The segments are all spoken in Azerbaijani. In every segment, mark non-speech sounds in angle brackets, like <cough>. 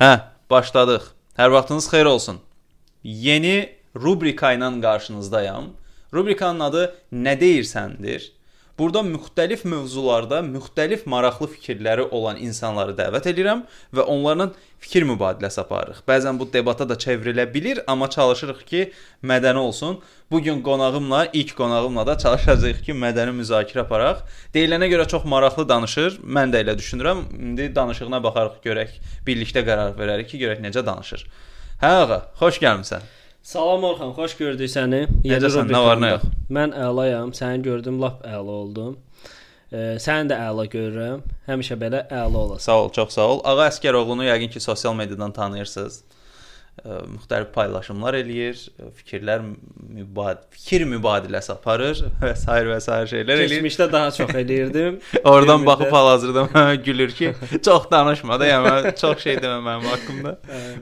Hə, başladıq. Hər vaxtınız xeyir olsun. Yeni rubrika ilə qarşınızdayam. Rubrikanın adı Nə deyirsəndir. Burada müxtəlif mövzularda müxtəlif maraqlı fikirləri olan insanları dəvət edirəm və onlarla fikir mübadiləsi aparırıq. Bəzən bu debata da çevrilə bilər, amma çalışırıq ki, mədəni olsun. Bu gün qonağımla, ilk qonağımla da çalışacağıq ki, mədəni müzakirə aparaq. Deyilənə görə çox maraqlı danışır. Mən də elə düşünürəm. İndi danışığına baxarıq, görək, birlikdə qərar verərik ki, görək necə danışır. Hə ağa, xoş gəlmisən. Salam Orxan, xoş gördük səni. Necəsən? Nə var, nə yox? Mən əlayam. Səni gördüm, lap əla oldum. E, səni də əla görürəm. Həmişə belə əla olasan. Sağ ol, çox sağ ol. Ağa Əskəroğlunu yəqin ki, sosial mediadan tanıyırsınız. Müxtəlif paylaşımlar eləyir, fikirlər mübad fikir mübadiləsi aparır <laughs> və sair və sair şeylər eləyir. Keçmişdə daha çox eləyirdim. <laughs> Oradan baxıb hal-hazırda gülür ki, <laughs> çox danışma da, yəni çox şey demə mənim haqqımda.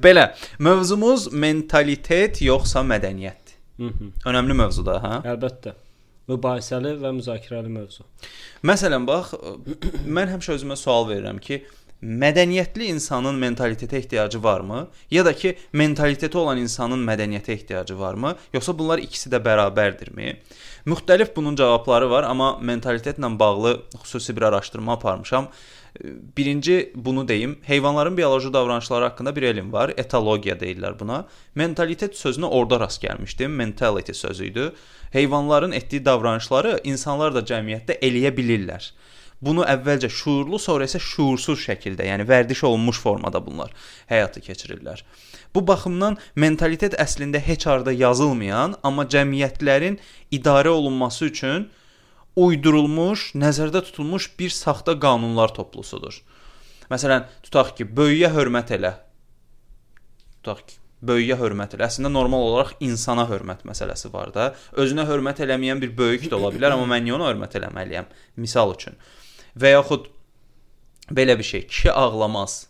Belə, mövzumuz mentalitet yoxsa mədəniyyət? Mhm. Önəmli mövzudur, hə? Əlbəttə. Mübahisəli və müzakirəli mövzu. Məsələn, bax, mən həmişə özümə sual verirəm ki, mədəniyyətli insanın mentalitetə ehtiyacı varmı? Ya da ki, mentaliteti olan insanın mədəniyyətə ehtiyacı varmı? Yoxsa bunlar ikisi də bərabərdirmi? Müxtəlif bunun cavabları var, amma mentalitetlə bağlı xüsusi bir araşdırma aparmışam. Birinci bunu deyim, heyvanların bioloji davranışları haqqında bir elm var, etologiya deyirlər buna. Mentalitet sözünə orada rast gəlmişdim. Mentality sözü idi. Heyvanların etdiyi davranışları insanlar da cəmiyyətdə eləyə bilirlər. Bunu əvvəlcə şuurlu, sonra isə şuursuz şəkildə, yəni vərdiş olunmuş formada bunlar həyata keçirirlər. Bu baxımdan mentalitet əslində heç harda yazılmayan, amma cəmiyyətlərin idarə olunması üçün uydurulmuş, nəzərdə tutulmuş bir saxta qanunlar toplusudur. Məsələn, tutaq ki, böyüyə hörmət elə. Tutaq ki, böyüyə hörmət elə. Əslində normal olaraq insana hörmət məsələsi var da. Özünə hörmət eləməyən bir böyük də ola bilər, amma mən niyə ona hörmət eləməliyəm? Misal üçün. Və yaxud belə bir şey, kişi ağlamaz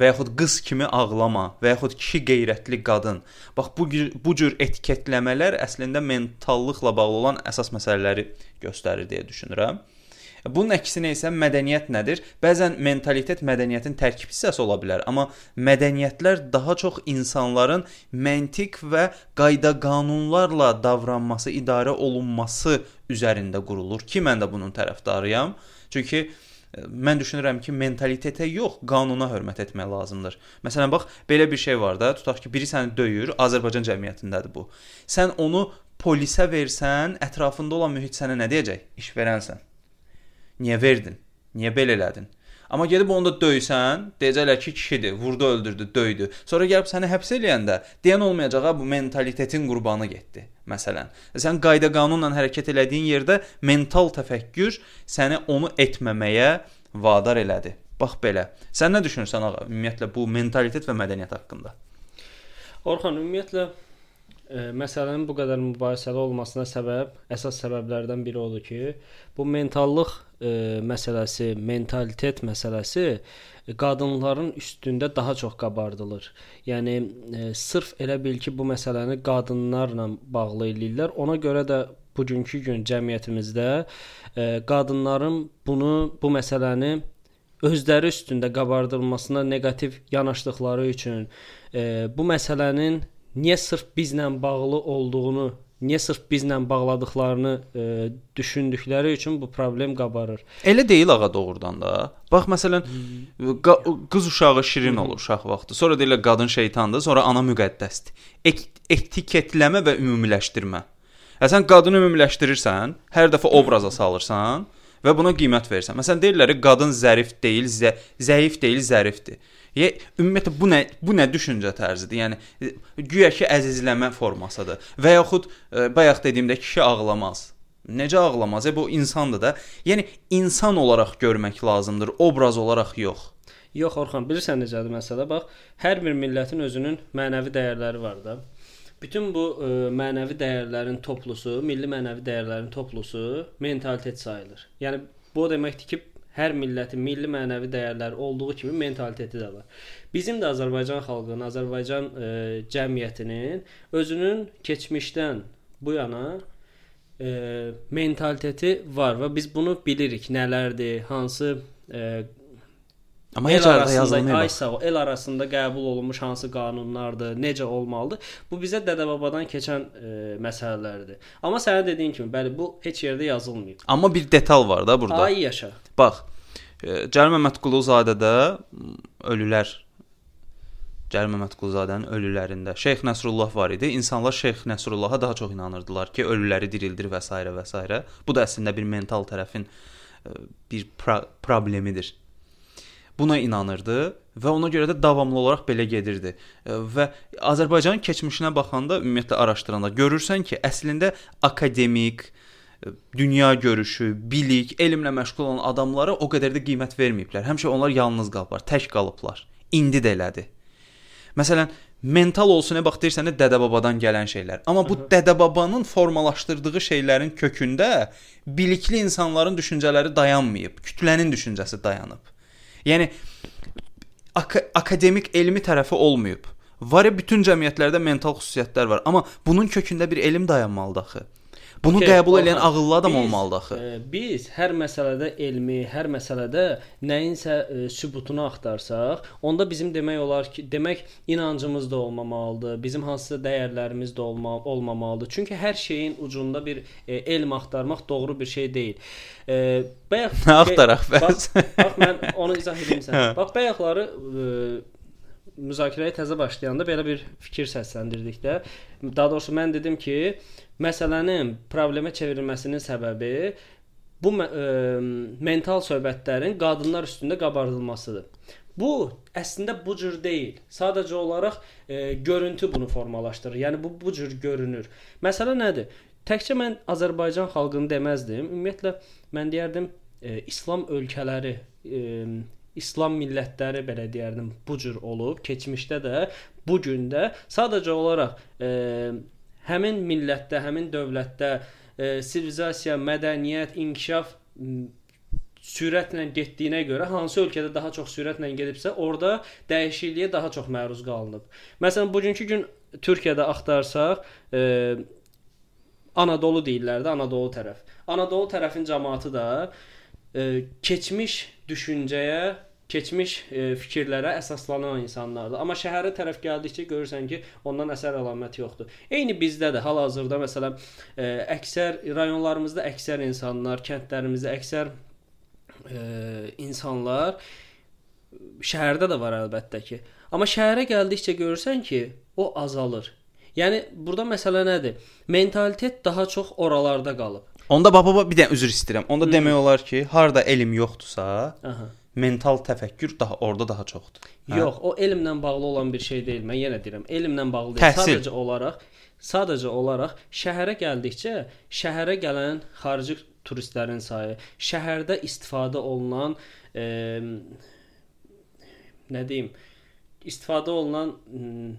və yaxud qız kimi ağlama və yaxud kişi qeyrətli qadın. Bax bu bu cür etiketləmələr əslində mentallıqla bağlı olan əsas məsələləri göstərir deyə düşünürəm. Bunun əksinə isə mədəniyyət nədir? Bəzən mentalitet mədəniyyətin tərkib hissəsi ola bilər, amma mədəniyyətlər daha çox insanların məntiq və qayda-qanunlarla davranması, idarə olunması üzərində qurulur ki, mən də bunun tərəfdarıyam. Çünki e, mən düşünürəm ki, mentalitetə yox, qanuna hörmət etmək lazımdır. Məsələn, bax, belə bir şey var da, tutaq ki, biri səni döyür, Azərbaycan cəmiyyətindədir bu. Sən onu polisə versən, ətrafında olan mühit sənə nə deyəcək? İş verənsən. Niyə verdin? Niyə belə elədin? Amma gedib onu da döysən, deyəcəklər ki, kişidir, vurdu, öldürdü, döydü. Sonra gəlib səni həbs eləyəndə deyən olmayacaq, bu mentalitetin qurbanı getdi. Məsələn, sən qayda-qanunla hərəkət elədiyin yerdə mental təfəkkür səni onu etməməyə vadar elədi. Bax belə. Sən nə düşünürsən ağa, ümumiyyətlə bu mentalitet və mədəniyyət haqqında? Orxan, ümumiyyətlə e, məsələnin bu qədər mübahisəli olmasına səbəb, əsas səbəblərdən biri odur ki, bu mentallıq e, məsələsi, mentalitet məsələsi qadınların üstündə daha çox qabardılır. Yəni e, sırf elə bil ki, bu məsələni qadınlarla bağlı eləyirlər. Ona görə də bugünkü gün cəmiyyətimizdə e, qadınların bunu bu məsələni özləri üstündə qabardılmasına neqativ yanaşdıqları üçün e, bu məsələnin niyə sırf bizlə bağlı olduğunu, niyə sırf bizlə bağladıqlarını e, düşündükləri üçün bu problem qabarır. Elə deyil ağa doğrudan da. Bax məsələn qa qız uşağı şirin olur uşaq vaxtı. Sonra deyirlər qadın şeytandır, sonra ana müqəddəsdir. Et etiketləmə və ümumiləşdirmə. Hə sən qadını ümumiləşdirirsən, hər dəfə obraza salırsan və buna qiymət verirsən. Məsələn deyirlər qadın zərif deyil, zə zəif deyil, zərifdir. Ya ümumiyyətlə bu nə bu nə düşüncə tərzidir? Yəni güya ki əzizləmə formasıdır. Və yaxud e, bayaq dediyimdə kişi ağlamaz. Necə ağlamaz? E bu insandır da. Yəni insan olaraq görmək lazımdır, obraz olaraq yox. Yox Orxan, bilirsən necədir məsələ? Bax, hər bir millətin özünün mənəvi dəyərləri var da. Bütün bu ə, e, mənəvi dəyərlərin toplusu, milli mənəvi dəyərlərin toplusu mentalitet sayılır. Yəni bu o deməkdir ki, hər millətin milli mənəvi dəyərləri olduğu kimi mentaliteti də var. Bizim də Azərbaycan xalqının, Azərbaycan e, cəmiyyətinin özünün keçmişdən bu yana e, mentaliteti var və biz bunu bilirik. Nələrdir, hansı e, Amma el arasında, ay sağ ol, el arasında qəbul olunmuş hansı qanunlardır, necə olmalıdır? Bu bizə dədə-babadan keçən e, məsələlərdir. Amma sənə dediyim kimi, bəli, bu heç yerdə yazılmayıb. Amma bir detal var da burada. Ay yaşa. Bax, e, Cəlil Məmmədquluzadədə ölülər Cəlil Məmmədquluzadənin ölülərində Şeyx Nəsrullah var idi. İnsanlar Şeyx Nəsrullaha daha çox inanırdılar ki, ölüləri dirildir və s. və s. Bu da əslində bir mental tərəfin e, bir pro problemidir. Buna inanırdı və ona görə də davamlı olaraq belə gedirdi. E, Və Azərbaycanın keçmişinə baxanda, ümumiyyətlə araşdıranda görürsən ki, əslində akademik, e, dünya görüşü, bilik, elmlə məşğul olan adamlara o qədər də qiymət verməyiblər. Həmişə onlar yalnız qalıblar, tək qalıblar. İndi də elədir. Məsələn, mental olsun, bax deyirsən də dədə-babadan gələn şeylər. Amma bu dədə-babanın formalaşdırdığı şeylərin kökündə bilikli insanların düşüncələri dayanmayıb, kütlənin düşüncəsi dayanıb. Yəni ak akademik elmi tərəfi olmayıb. Var ya bütün cəmiyyətlərdə mental xüsusiyyətlər var, amma bunun kökündə bir elm dayanmalıdır axı. Bunu Okey, qəbul Orxan, ağıllı adam biz, olmalıdır axı. e, Biz hər məsələdə elmi, hər məsələdə nəyinsə e, sübutunu axtarsaq, onda bizim demək olar ki, demək inancımız da olmamalıdır, bizim hansısa dəyərlərimiz də olma olmamalıdır. Çünki hər şeyin ucunda bir e, elm axtarmaq doğru bir şey deyil. E, bayaq Nə <laughs> axtaraq bax, bəs? bax mən onu izah edeyim <laughs> Hə. sənə. Bax bayaqları e, müzakirəyə təzə başlayanda belə bir fikir səsləndirdik də. Daha doğrusu mən dedim ki, məsələnin problemə çevrilməsinin səbəbi bu ə, mental söhbətlərin qadınlar üstündə qabardılmasıdır. Bu əslində bu cür deyil. Sadəcə olaraq e, görüntü bunu formalaşdırır. Yəni bu bu cür görünür. Məsələ nədir? Təkcə mən Azərbaycan xalqını deməzdim. Ümumiyyətlə mən deyərdim e, İslam ölkələri, e, İslam millətləri belə deyərdim bu cür olub. Keçmişdə də, bu gün də sadəcə olaraq e, həmin millətdə, həmin dövlətdə e, sivilizasiya, mədəniyyət, inkişaf sürətlə getdiyinə görə hansı ölkədə daha çox sürətlə gedibsə, orada dəyişikliyə daha çox məruz qalınıb. Məsələn, bugünkü gün Türkiyədə axtarsaq, e, Anadolu deyirlər də, Anadolu tərəf. Anadolu tərəfin cəmaəti də e, keçmiş düşüncəyə, keçmiş e, fikirlərə əsaslanan insanlardır. Amma şəhərə tərəf gəldikcə görürsən ki, ondan əsər əlamət yoxdur. Eyni bizdə də hal-hazırda məsələn, e, əksər rayonlarımızda əksər insanlar, kəndlərimizdə əksər e, insanlar şəhərdə də var əlbəttə ki. Amma şəhərə gəldikcə görürsən ki, o azalır. Yəni burada məsələ nədir? Mentalitet daha çox oralarda qalıb. Onda baba baba bir dənə üzr istəyirəm. Onda Hı. demək olar ki, harda elm yoxdursa, Aha. mental təfəkkür daha orada daha çoxdur. Hə? Yox, o elmlə bağlı olan bir şey deyil. Mən yenə deyirəm, elmlə bağlı deyil. Təhsil. Sadəcə olaraq sadəcə olaraq şəhərə gəldikcə şəhərə gələn xarici turistlərin sayı, şəhərdə istifadə olunan e, nə deyim, istifadə olunan m,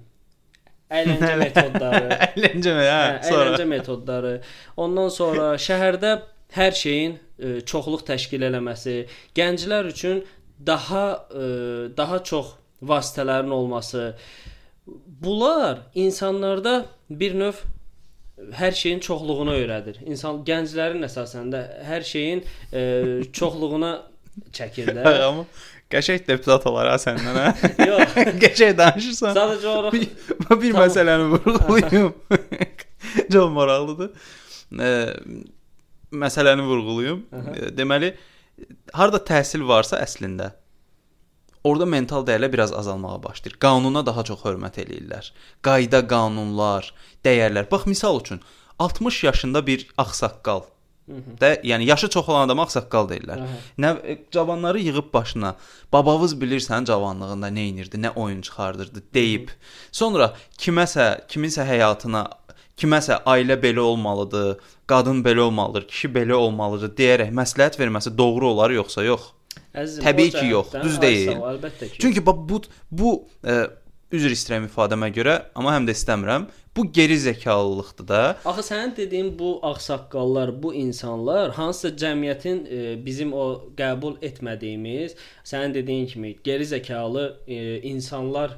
əyləncə <laughs> metodları, Əyləncə hə, Hə, əyləncə metodları. Ondan sonra <laughs> şəhərdə hər şeyin e, çoxluq təşkil eləməsi, gənclər üçün daha e, daha çox vasitələrin olması. Bunlar insanlarda bir növ hər şeyin çoxluğunu öyrədir. İnsan gənclərin əsasən də hər şeyin e, <laughs> çoxluğuna çəkir də. Hə, amma qəşəng deputat olar ha səndən hə. Yox, qəşəng danışırsan. sadəcə olaraq bir, bir Tamam. məsələni vurğulayım. Çox <laughs> maraqlıdır. E, məsələni vurğulayım. Deməli, harda təhsil varsa əslində Orada mental dəyərlər biraz azalmağa başlayır. Qanuna daha çox hörmət eləyirlər. Qayda, qanunlar, dəyərlər. Bax misal üçün 60 yaşında bir ağsaqqal da, yəni yaşı çox olan adama ağsaqqal deyirlər. Aha. Nə e, cavanları yığıb başına, babavız bilirsən cavanlığında nə edirdi, nə oyun çıxardırdı deyib. Sonra kiməsə, kiminsə həyatına, kiməsə ailə belə olmalıdır, qadın belə olmalıdır, kişi belə olmalıdır deyərək məsləhət verməsi doğru olar yoxsa yox? əzizim, Təbii ki, yox, düz deyil. Əlbəttə ki. Çünki bax bu bu e, üzr istəyirəm ifadəmə görə, amma həm də istəmirəm. Bu geri zekalılıqdır da. Axı sənin dediyin bu ağsaqqallar, bu insanlar hansısa cəmiyyətin e, bizim o qəbul etmədiyimiz, sənin dediyin kimi geri zəkalı e, insanlar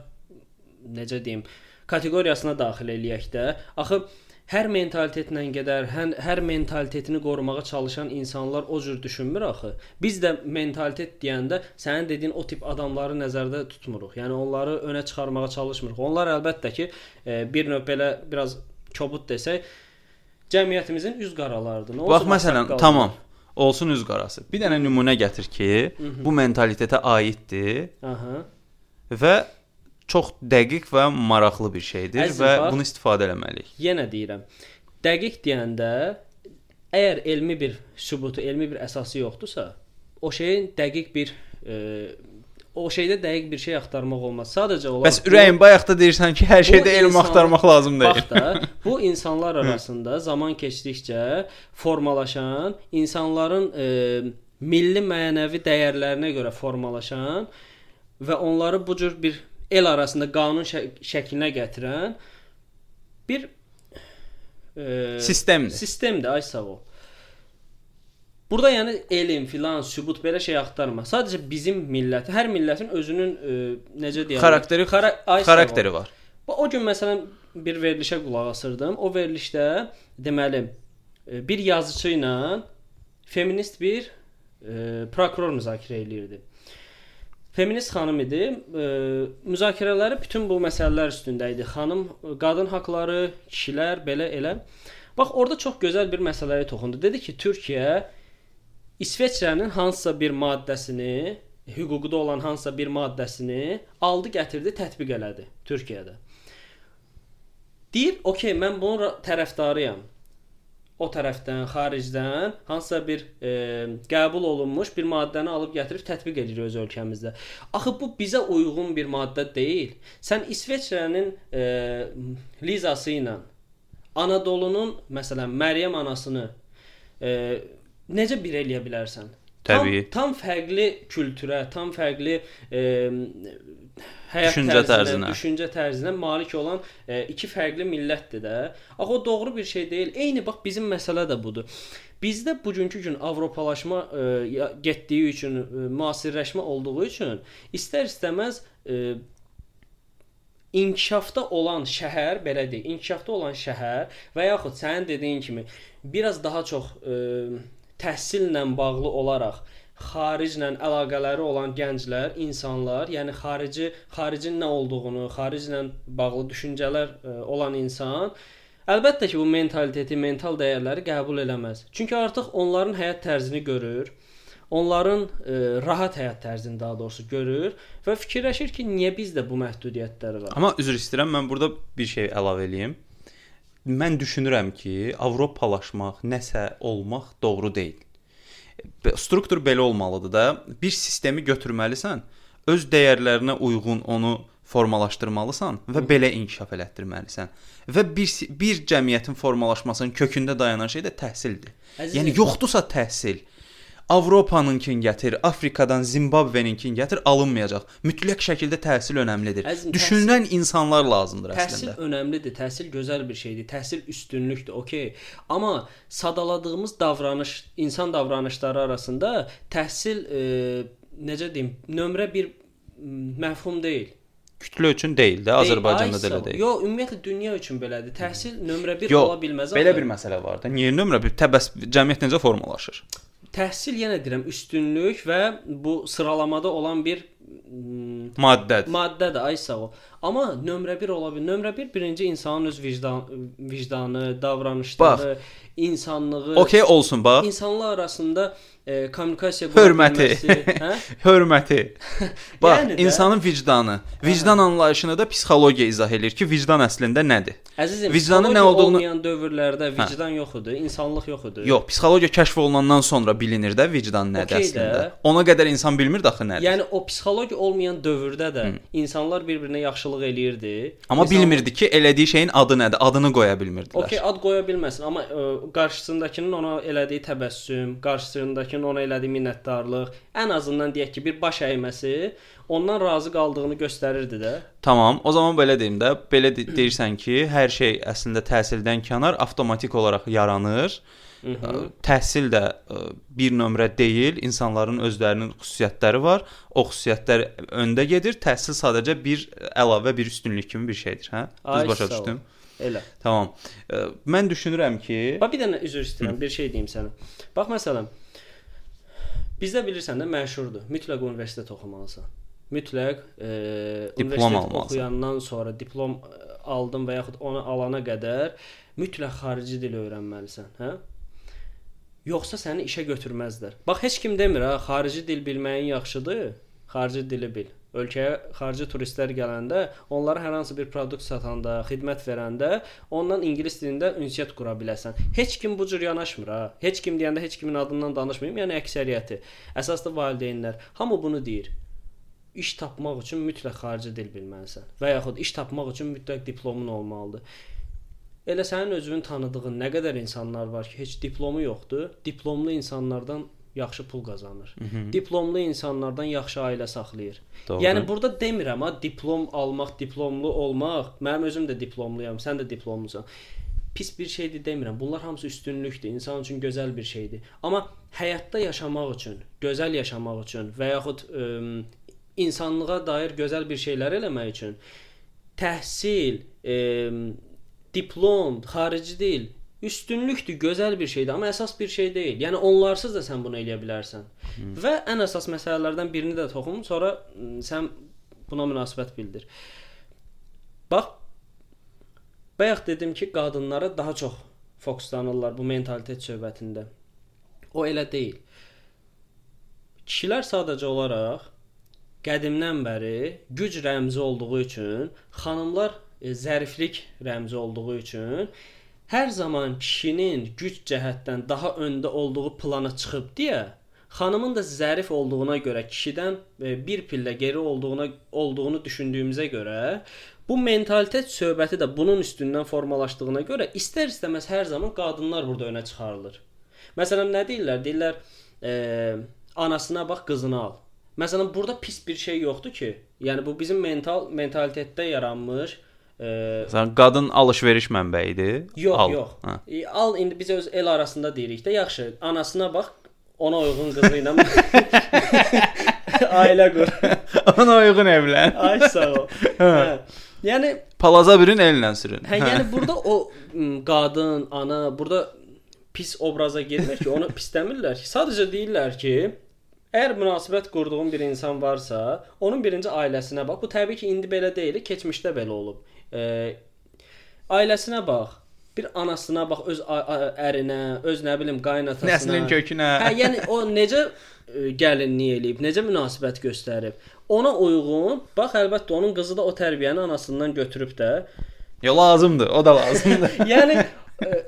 necə deyim, kateqoriyasına daxil eləyək də. Axı hər mentalitetlə gedər, hər, hər mentalitetini qorumağa çalışan insanlar o cür düşünmür axı. Biz də mentalitet deyəndə sənin dediyin o tip adamları nəzərdə tutmuruq. Yəni onları önə çıxarmağa çalışmırıq. Onlar əlbəttə ki, e, bir növ belə biraz kobud desək, cəmiyyətimizin üz qaralarıdır. Nə Bax məsələn, tamam. Olsun üz qarası. Bir dənə nümunə gətir ki, Hı -hı. bu mentalitetə aiddir. Aha. Və çox dəqiq və maraqlı bir şeydir Əzim, və bax, bunu istifadə etməliyik. Yenə deyirəm. Dəqiq deyəndə əgər elmi bir sübutu, elmi bir əsası yoxdursa, o şeyin dəqiq bir e, o şeydə dəqiq bir şey axtarmaq olmaz. Sadəcə olaraq Bəs ürəyin bayaqda deyirsən ki, hər şeydə elm axtarmaq lazım deyil. Bax da, bu insanlar arasında zaman keçdikcə formalaşan, insanların e, milli mənəvi dəyərlərinə görə formalaşan və onları bu cür bir el arasında qanun şə şəklinə gətirən bir e, sistemdir. Sistemdir, ay sağ ol. Burada yəni elm, filan, sübut belə şey axtarma. Sadəcə bizim millət, hər millətin özünün e, necə deyirəm, xarakteri, xara xarakteri var. O gün məsələn bir verilişə qulaq asırdım. O verilişdə deməli e, bir yazıçı ilə feminist bir e, prokuror müzakirə eləyirdi feminist xanım idi. E, müzakirələri bütün bu məsələlər üstündə idi. Xanım, qadın haqqları, kişilər belə elə. Bax orada çox gözəl bir məsələyə toxundu. Dedi ki, Türkiyə İsveçrənin hansısa bir maddəsini, hüquqda olan hansısa bir maddəsini aldı, gətirdi, tətbiq elədi Türkiyədə. Deyir, "Okay, mən bunun tərəfdarıyam o tərəfdən, xaricdən hansısa bir e, qəbul olunmuş bir maddəni alıb gətirib tətbiq edir öz ölkəmizdə. Axı bu bizə uyğun bir maddə deyil. Sən İsveçrənin e, Lizası ilə Anadolunun məsələn Məryəm anasını e, necə bir eləyə bilərsən? Təbii. Tam, tam fərqli kültürə, tam fərqli e, həyat düşüncə tərzinə, tərzinə, düşüncə tərzinə malik olan e, iki fərqli millətdir də. Axı o doğru bir şey deyil. Eyni bax bizim məsələ də budur. Bizdə bugünkü gün avropalaşma e, getdiyi üçün, e, müasirləşmə olduğu üçün istər-istəməz e, inkişafda olan şəhər, belə deyək, inkişafda olan şəhər və yaxud sənin dediyin kimi biraz daha çox e, təhsillə bağlı olaraq xariclə əlaqələri olan gənclər, insanlar, yəni xarici xaricin nə olduğunu, xariclə bağlı düşüncələr ə, e, olan insan əlbəttə ki, bu mentaliteti, mental dəyərləri qəbul eləməz. Çünki artıq onların həyat tərzini görür. Onların ə, e, rahat həyat tərzini daha doğrusu görür və fikirləşir ki, niyə bizdə bu məhdudiyyətlər var? Amma üzr istəyirəm, mən burada bir şey əlavə eləyim. Mən düşünürəm ki, Avropalaşmaq, nəsə olmaq doğru deyil struktur belə olmalıdır da. Bir sistemi götürməlisən, öz dəyərlərinə uyğun onu formalaşdırmalısan və belə inkişaf elətdirməlisən. Və bir bir cəmiyyətin formalaşmasının kökündə dayanan şey də təhsildir. Əzizim, yəni yoxdursa təhsil, Avropanınkini gətir, Afrikadan Zimbabveninkin gətir, alınmayacaq. Mütləq şəkildə təhsil önəmlidir. Əzim, Düşünülən təhsil, insanlar lazımdır təhsil əslində. Təhsil önəmlidir, təhsil gözəl bir şeydir, təhsil üstünlükdür, okey. Amma sadaladığımız davranış, insan davranışları arasında təhsil e, necə deyim, nömrə 1 məfhum deyil kütlə üçün deyil də, Azərbaycanda da elə deyil. Yox, ümumiyyətlə dünya üçün belədir. Təhsil nömrə 1 ola bilməz. Belə bir məsələ var da. Niyə nömrə 1 təbəs cəmiyyət necə formalaşır? Təhsil yenə deyirəm üstünlük və bu sıralamada olan bir maddədir. Maddədir, ay sağ ol. Amma nömrə 1 ola bilər. Nömrə 1 birinci insanın öz vicdan vicdanı, davranışları, bax, insanlığı. Okay olsun bax. İnsanlar arasında e, kommunikasiya hörməti, hə? <laughs> hörməti. <laughs> Bax, yəni də, insanın vicdanı, vicdan hə. anlayışını da psixologiya izah eləyir ki, vicdan əslində nədir? Əzizim, vicdanın nə olduğunu olmayan dövrlərdə vicdan hə. yox idi, insanlıq yox idi. Yox, psixologiya kəşf olunandan sonra bilinir də vicdan nədir okay əslində. Də. Ona qədər insan bilmirdi axı nədir. Yəni o psixologiya olmayan dövrdə də Hı. insanlar bir-birinə yaxşılıq eləyirdi. Amma İnsan... bilmirdi ki, elədiyi şeyin adı nədir, adını qoya bilmirdilər. Okay, ad qoya bilməsin, amma ə, e, qarşısındakının ona elədiyi təbəssüm, qarşısındakı Lakin ona elədiyi minnətdarlıq, ən azından deyək ki, bir baş əyməsi ondan razı qaldığını göstərirdi də. Tamam, o zaman belə deyim də, belə de deyirsən ki, hər şey əslində təhsildən kənar avtomatik olaraq yaranır. Hı -hı. Təhsil də bir nömrə deyil, insanların özlərinin xüsusiyyətləri var. O xüsusiyyətlər öndə gedir. Təhsil sadəcə bir əlavə bir üstünlük kimi bir şeydir, hə? Düz başa düşdüm. Elə. Tamam. Ə, Mən düşünürəm ki, Bax bir dənə üzr istəyirəm, bir şey deyim sənə. Bax məsələn bizdə bilirsən də məşhurdur. Mütləq universitet oxumalısan. Mütləq e, Diplom almalısan. oxuyandan sonra diplom e, aldın və yaxud onu alana qədər mütləq xarici dil öyrənməlisən, hə? Yoxsa səni işə götürməzlər. Bax heç kim demir ha, xarici dil bilməyin yaxşıdır. Xarici dili bil. Ölkəyə xarici turistlər gələndə, onlara hər hansı bir produkt satanda, xidmət verəndə, ondan ingilis dilində ünsiyyət qura biləsən. Heç kim bu cür yanaşmır ha. Heç kim deyəndə heç kimin adından danışmayım, yəni əksəriyyəti. Əsaslı valideynlər hamı bunu deyir. İş tapmaq üçün mütləq xarici dil bilməlisən və yaxud iş tapmaq üçün mütləq diplomun olmalıdır. Elə sənin özünün tanıdığın nə qədər insanlar var ki, heç diplomu yoxdur. Diplomlu insanlardan yaxşı pul qazanır. Hı -hı. Diplomlu insanlardan yaxşı ailə saxlayır. Doğru. Yəni burada demirəm ha, diplom almaq, diplomlu olmaq. Mənim özüm də diplomluyam, sən də diplomlusan. Pis bir şeydir demirəm. Bunlar hamısı üstünlükdür. İnsan üçün gözəl bir şeydir. Amma həyatda yaşamaq üçün, gözəl yaşamaq üçün və yaxud ə, insanlığa dair gözəl bir şeylər eləmək üçün təhsil, ə, diplom, xarici dil üstünlükdür, gözəl bir şeydir, amma əsas bir şey deyil. Yəni onlarsız da sən bunu eləyə bilərsən. Hmm. Və ən əsas məsələlərdən birini də toxum, sonra sən buna münasibət bildir. Bax bayaq dedim ki, qadınlara daha çox fokuslanırlar bu mentalitet söhbətində. O elə deyil. Kişilər sadəcə olaraq qədimdən bəri güc rəmzi olduğu üçün, xanımlar zəriflik rəmzi olduğu üçün hər zaman kişinin güc cəhətdən daha öndə olduğu plana çıxıb deyə xanımın da zərif olduğuna görə kişidən e, bir pillə geri olduğuna olduğunu düşündüyümüzə görə bu mentalitet söhbəti də bunun üstündən formalaşdığına görə istər-istəməz hər zaman qadınlar burada önə çıxarılır. Məsələn nə deyirlər? Deyirlər, e, anasına bax, qızını al. Məsələn, burada pis bir şey yoxdur ki. Yəni bu bizim mental mentalitetdə yaranmış e, Sən qadın alış-veriş mənbəyidir. Yox, al. yox. Hə. Al indi biz öz el arasında deyirik də, yaxşı, anasına bax, ona uyğun qızı ilə <laughs> ailə qur. <laughs> Ona uyğun evlən. Ay sağ ol. hə. Yəni Palaza birin ellə sürün. hə, yəni burada o qadın, ana burada pis obraza girmir ki, onu pis demirlər ki. Sadəcə deyirlər ki, əgər münasibət qurduğun bir insan varsa, onun birinci ailəsinə bax. Bu təbii ki, indi belə deyil, keçmişdə belə olub. E, ailəsinə bax. Bir anasına bax, öz ərinə, öz nə bilim qaynatasına. Nəslin kökünə. Hə, yəni o necə e, gəlinlik eləyib, necə münasibət göstərib. Ona uyğun, bax əlbəttə onun qızı da o tərbiyəni anasından götürüb də. Ya lazımdır, o da lazımdır. <laughs> Yəni e,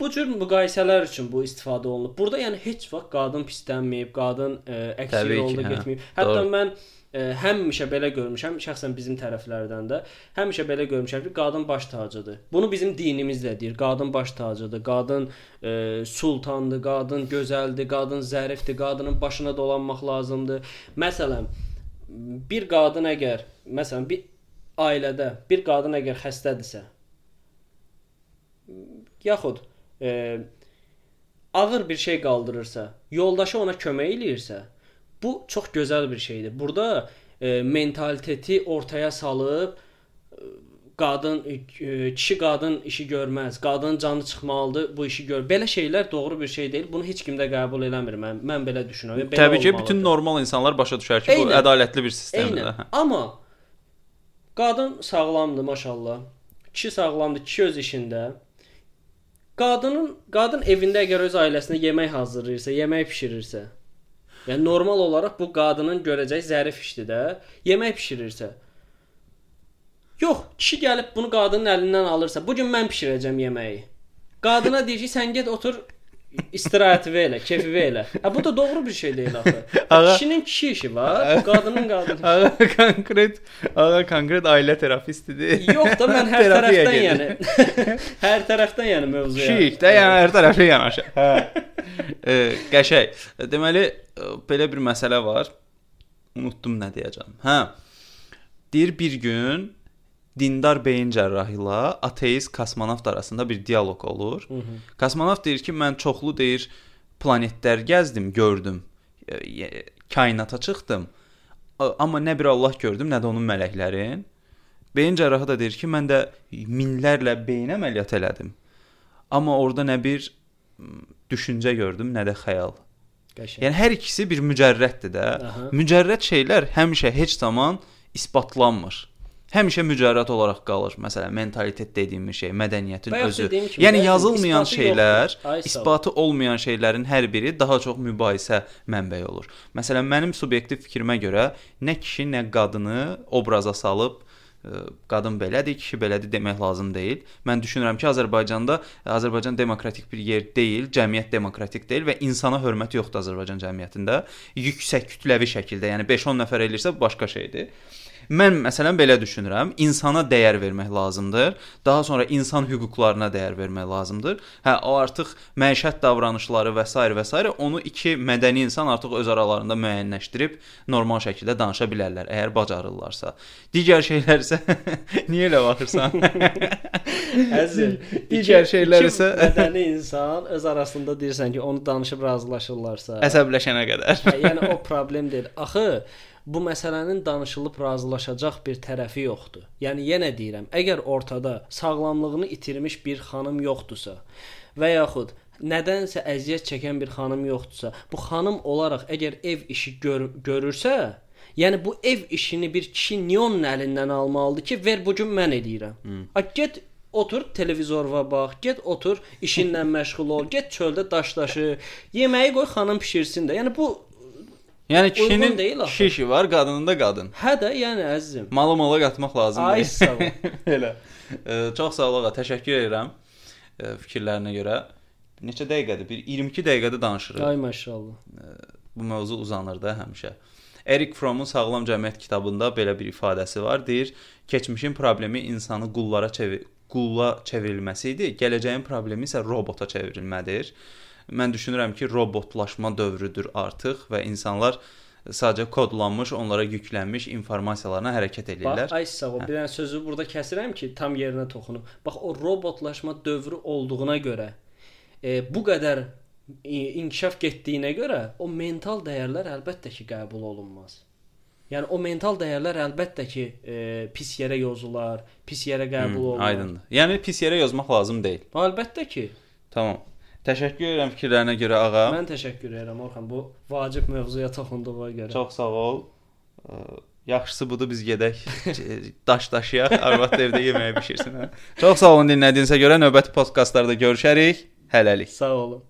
bu cür müqayisələr üçün bu istifadə olunub. Burada yəni heç vaxt qadın pislənməyib, qadın e, əksi Təbii ki, yolda hə. getməyib. Hətta Doğru. mən e, həmişə belə görmüşəm, şəxsən bizim tərəflərdən də həmişə belə görmüşəm ki, qadın baş tacıdır. Bunu bizim dinimiz də deyir. Qadın baş tacıdır, qadın e, sultandır, qadın gözəldir, qadın zərifdir, qadının başına dolanmaq lazımdır. Məsələn, bir qadın əgər, məsələn, bir ailədə bir qadın əgər xəstədirsə, yaxud e, ağır bir şey qaldırırsa, yoldaşı ona kömək eləyirsə, bu çox gözəl bir şeydir. Burada e, mentaliteti ortaya salıb e, qadın e, kişi qadın işi görməz. Qadın canı çıxmalıdır, bu işi gör. Belə şeylər doğru bir şey deyil. Bunu heç kim də qəbul eləmir. Mən mən belə düşünürəm. Belə Təbii ki, bütün normal insanlar başa düşər ki, bu Eynən. ədalətli bir sistemdir. Eynən. Hə. Amma qadın sağlamdır maşallah. Kişi sağlamdır, kişi öz işində. Qadının qadın evində əgər öz ailəsinə yemək hazırlayırsa, yemək bişirirsə, yəni normal olaraq bu qadının görəcəyi zərif işdir də. Yemək bişirirsə. Yox, kişi gəlib bunu qadının əlindən alırsa, bu gün mən bişirəcəm yeməyi. Qadına deyir ki, sən get otur istirahəti elə, kefi elə. Hə bu da doğru bir şey deyil axı. <laughs> Ağa- Kişinin kişi işi var, qadının qadın. Ağa konkret, ağa konkret ailə terapistidir. Yox da mən hər tərəfdən yəni hər tərəfdən yəni mövzuya. Şik də, yəni hər tərəfli yanaşır. <laughs> Hə. e, qəşəng. Deməli, belə bir məsələ var. Unutdum nə deyəcəm. Hə. Deyir bir gün dindar beyin cərrahı ilə ateist kosmonavt arasında bir dialoq olur. Hı -hı. Kosmonavt deyir ki, mən çoxlu deyir planetlər gəzdim, gördüm. E, e, Kainata çıxdım. Amma nə bir Allah gördüm, nə də onun mələklərin. Beyin cərrahı da deyir ki, mən də minlərlə beyin əməliyyat elədim. Amma orada nə bir düşüncə gördüm, nə də xəyal. Qəşəng. Yəni hər ikisi bir mücərrəddir də. Aha. Mücərrəd şeylər həmişə heç zaman isbatlanmır. Həmişə mücərrəd olaraq qalır. Məsələn, mentalitet dediyimiz şey, mədəniyyətin Bayaq özü. kimi, Yəni yazılmayan isbatı şeylər. Ay, isbatı olmayan şeylərin hər biri daha çox mübahisə mənbəyi olur. Məsələn, mənim subyektiv fikrimə görə nə kişi, nə qadını obraza salıb ə, qadın belədir, kişi belədir demək lazım deyil. Mən düşünürəm ki, Azərbaycanda Azərbaycan demokratik bir yer deyil, cəmiyyət demokratik deyil və insana hörmət yoxdur Azərbaycan cəmiyyətində. Yüksək kütləvi şəkildə, yəni 5-10 nəfər elirsə başqa şeydir. Mən məsələn belə düşünürəm, insana dəyər vermək lazımdır. Daha sonra insan hüquqlarına dəyər vermək lazımdır. Hə, o artıq məişət davranışları və s. və s. onu iki mədəni insan artıq öz aralarında müəyyənləşdirib normal şəkildə danışa bilərlər, əgər bacarırlarsa. Digər şeylər isə <laughs> niyə elə baxırsan? <laughs> Əzizim, Digər şeylər isə- <laughs> mədəni insan öz arasında deyirsən ki, onu danışıb razılaşırlarsa. Əsəbləşənə qədər. Hə, yəni o problem deyil. Axı bu məsələnin danışılıb razılaşacaq bir tərəfi yoxdur. Yəni yenə deyirəm, əgər ortada sağlamlığını itirmiş bir xanım yoxdursa və yaxud nədənsə əziyyət çəkən bir xanım yoxdursa, bu xanım olaraq əgər ev işi gör görürsə, yəni bu ev işini bir kişi niyə onun əlindən almalıdır ki, ver bu gün mən eləyirəm. Hmm. A get otur televizora bax, get otur işinlə <laughs> məşğul ol, get çöldə daş daşı, yeməyi qoy xanım bişirsin də. Yəni bu Yəni kişinin kişi işi var, qadının da qadın. Hə də, yəni əzizim. Malı mala qatmaq lazımdır. Ay sağ ol. <laughs> Elə. E, çox sağ ol ağa, təşəkkür edirəm e, fikirlərinə görə. Neçə dəqiqədir? Bir 22 dəqiqədə danışırıq. Ay maşallah. Bu mövzu uzanır da həmişə. Erik Fromm'un Sağlam Cəmiyyət kitabında belə bir ifadəsi var. Deyir, keçmişin problemi insanı qullara çevir qulla çevrilməsi idi. Gələcəyin problemi isə robota çevrilmədir. Mən düşünürəm ki, robotlaşma dövrüdür artıq və insanlar sadəcə kodlanmış, onlara yüklənmiş informasiyalarla hərəkət Bax, edirlər. ay sağ ol. Bir dənə sözü burada kəsirəm ki, tam yerinə toxunum. Bax, o robotlaşma dövrü olduğuna görə, e, bu qədər inkişaf getdiyinə görə o mental dəyərlər əlbəttə ki, qəbul olunmaz. Yəni o mental dəyərlər əlbəttə ki, e, pis yerə yozular, pis yerə qəbul olunur. Aydındır. Yəni pis yerə yazmaq lazım deyil. Əlbəttə ki. Tamam. Təşəkkür edirəm fikirlərinə görə ağa. Mən təşəkkür edirəm Orxan bu vacib mövzuya toxunduğuna görə. Çox sağ ol. Yaxşısı budur biz gedək <laughs> daş daşıyaq, arvad evdə yeməyi bişirsin. Hə? Çox sağ olun dinlədiyinizə görə növbəti podkastlarda görüşərik. Hələlik. Sağ olun.